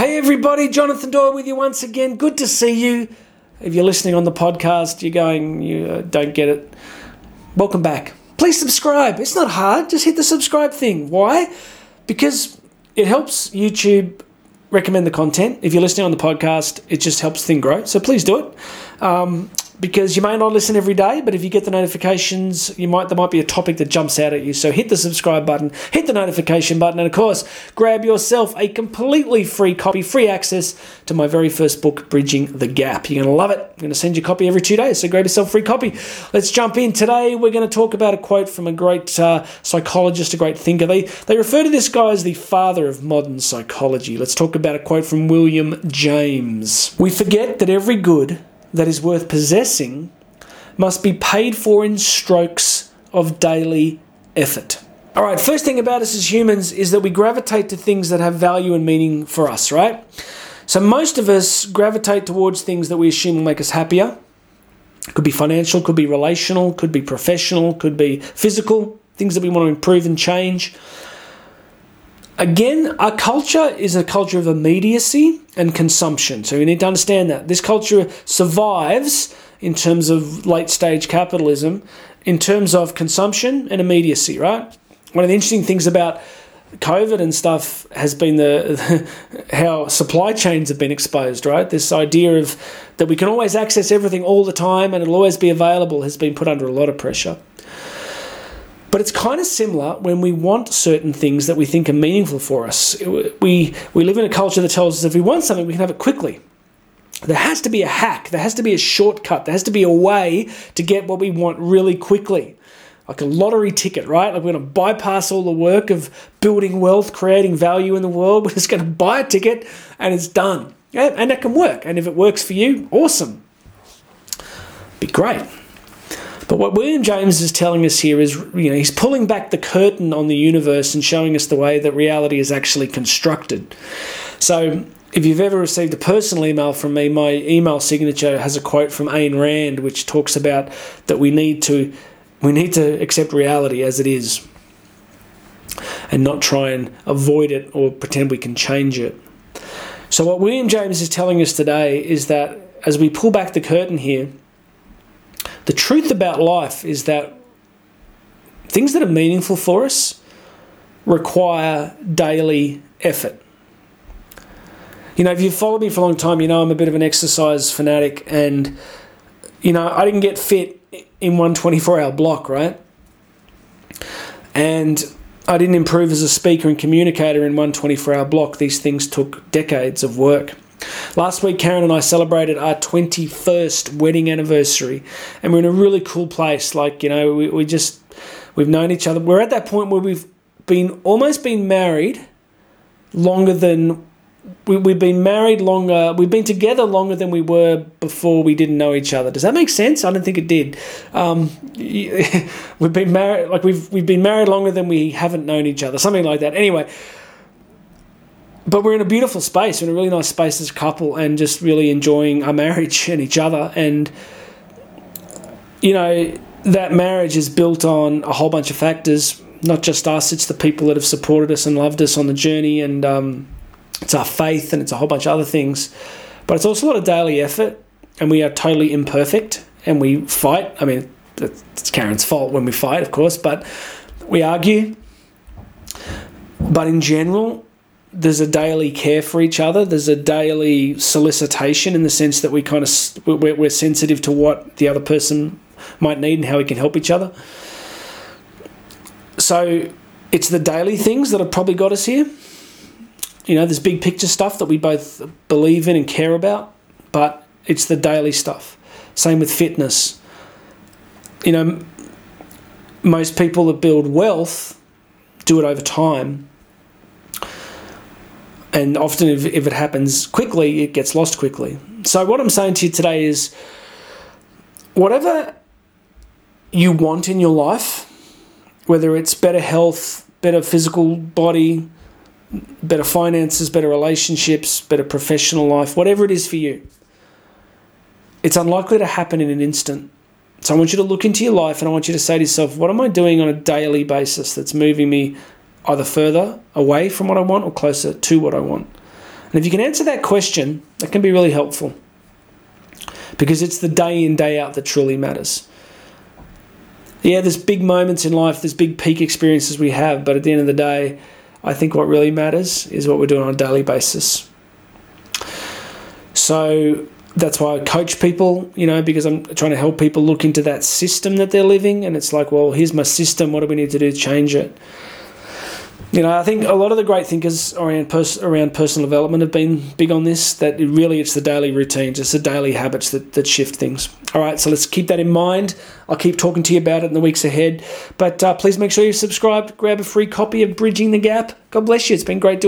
Hey everybody, Jonathan Doyle with you once again. Good to see you. If you're listening on the podcast, you're going, you uh, don't get it. Welcome back. Please subscribe. It's not hard. Just hit the subscribe thing. Why? Because it helps YouTube recommend the content. If you're listening on the podcast, it just helps thing grow. So please do it. Um, because you may not listen every day, but if you get the notifications, you might there might be a topic that jumps out at you. So hit the subscribe button, hit the notification button, and of course, grab yourself a completely free copy, free access to my very first book, Bridging the Gap. You're gonna love it. I'm gonna send you a copy every two days. So grab yourself a free copy. Let's jump in. Today we're gonna talk about a quote from a great uh, psychologist, a great thinker. They they refer to this guy as the father of modern psychology. Let's talk about a quote from William James. We forget that every good that is worth possessing must be paid for in strokes of daily effort. All right, first thing about us as humans is that we gravitate to things that have value and meaning for us, right? So most of us gravitate towards things that we assume will make us happier. Could be financial, could be relational, could be professional, could be physical, things that we want to improve and change. Again, our culture is a culture of immediacy and consumption. So we need to understand that. This culture survives in terms of late stage capitalism, in terms of consumption and immediacy, right? One of the interesting things about COVID and stuff has been the, how supply chains have been exposed, right? This idea of that we can always access everything all the time and it'll always be available has been put under a lot of pressure. But it's kind of similar when we want certain things that we think are meaningful for us. We, we live in a culture that tells us if we want something, we can have it quickly. There has to be a hack, there has to be a shortcut, there has to be a way to get what we want really quickly. Like a lottery ticket, right? Like we're going to bypass all the work of building wealth, creating value in the world. We're just going to buy a ticket and it's done. Yeah, and that can work. And if it works for you, awesome. Be great. But what William James is telling us here is, you know, he's pulling back the curtain on the universe and showing us the way that reality is actually constructed. So, if you've ever received a personal email from me, my email signature has a quote from Ayn Rand, which talks about that we need to we need to accept reality as it is, and not try and avoid it or pretend we can change it. So, what William James is telling us today is that as we pull back the curtain here, the truth about life is that things that are meaningful for us require daily effort. You know, if you've followed me for a long time, you know I'm a bit of an exercise fanatic, and you know, I didn't get fit in one 24 hour block, right? And I didn't improve as a speaker and communicator in one 24 hour block. These things took decades of work. Last week, Karen and I celebrated our 21st wedding anniversary, and we're in a really cool place. Like, you know, we, we just, we've known each other. We're at that point where we've been almost been married longer than we, we've been married longer, we've been together longer than we were before we didn't know each other. Does that make sense? I don't think it did. Um, we've been married, like we've we've been married longer than we haven't known each other, something like that. Anyway, but we're in a beautiful space, we're in a really nice space as a couple, and just really enjoying our marriage and each other. And you know that marriage is built on a whole bunch of factors, not just us. It's the people that have supported us and loved us on the journey, and um, it's our faith, and it's a whole bunch of other things. But it's also a lot of daily effort, and we are totally imperfect, and we fight. I mean, it's Karen's fault when we fight, of course, but we argue. But in general, there's a daily care for each other. There's a daily solicitation in the sense that we kind of we're, we're sensitive to what the other person might need and how we can help each other. So it's the daily things that have probably got us here. You know, there's big picture stuff that we both believe in and care about, but it's the daily stuff. Same with fitness. You know, most people that build wealth do it over time and often if, if it happens quickly it gets lost quickly. So what i'm saying to you today is whatever you want in your life whether it's better health better physical body better finances better relationships better professional life whatever it is for you it's unlikely to happen in an instant. So i want you to look into your life and i want you to say to yourself what am i doing on a daily basis that's moving me either further away from what I want or closer to what I want. And if you can answer that question, that can be really helpful because it's the day in, day out that truly matters. Yeah, there's big moments in life, there's big peak experiences we have, but at the end of the day, I think what really matters is what we're doing on a daily basis. So that's why I coach people, you know, because I'm trying to help people look into that system that they're living. And it's like, well, here's my system. What do we need to do to change it? You know, I think a lot of the great thinkers around pers- around personal development have been big on this. That it really it's the daily routines, it's the daily habits that, that shift things. All right, so let's keep that in mind. I'll keep talking to you about it in the weeks ahead. But uh, please make sure you subscribe. Grab a free copy of Bridging the Gap. God bless you. It's been great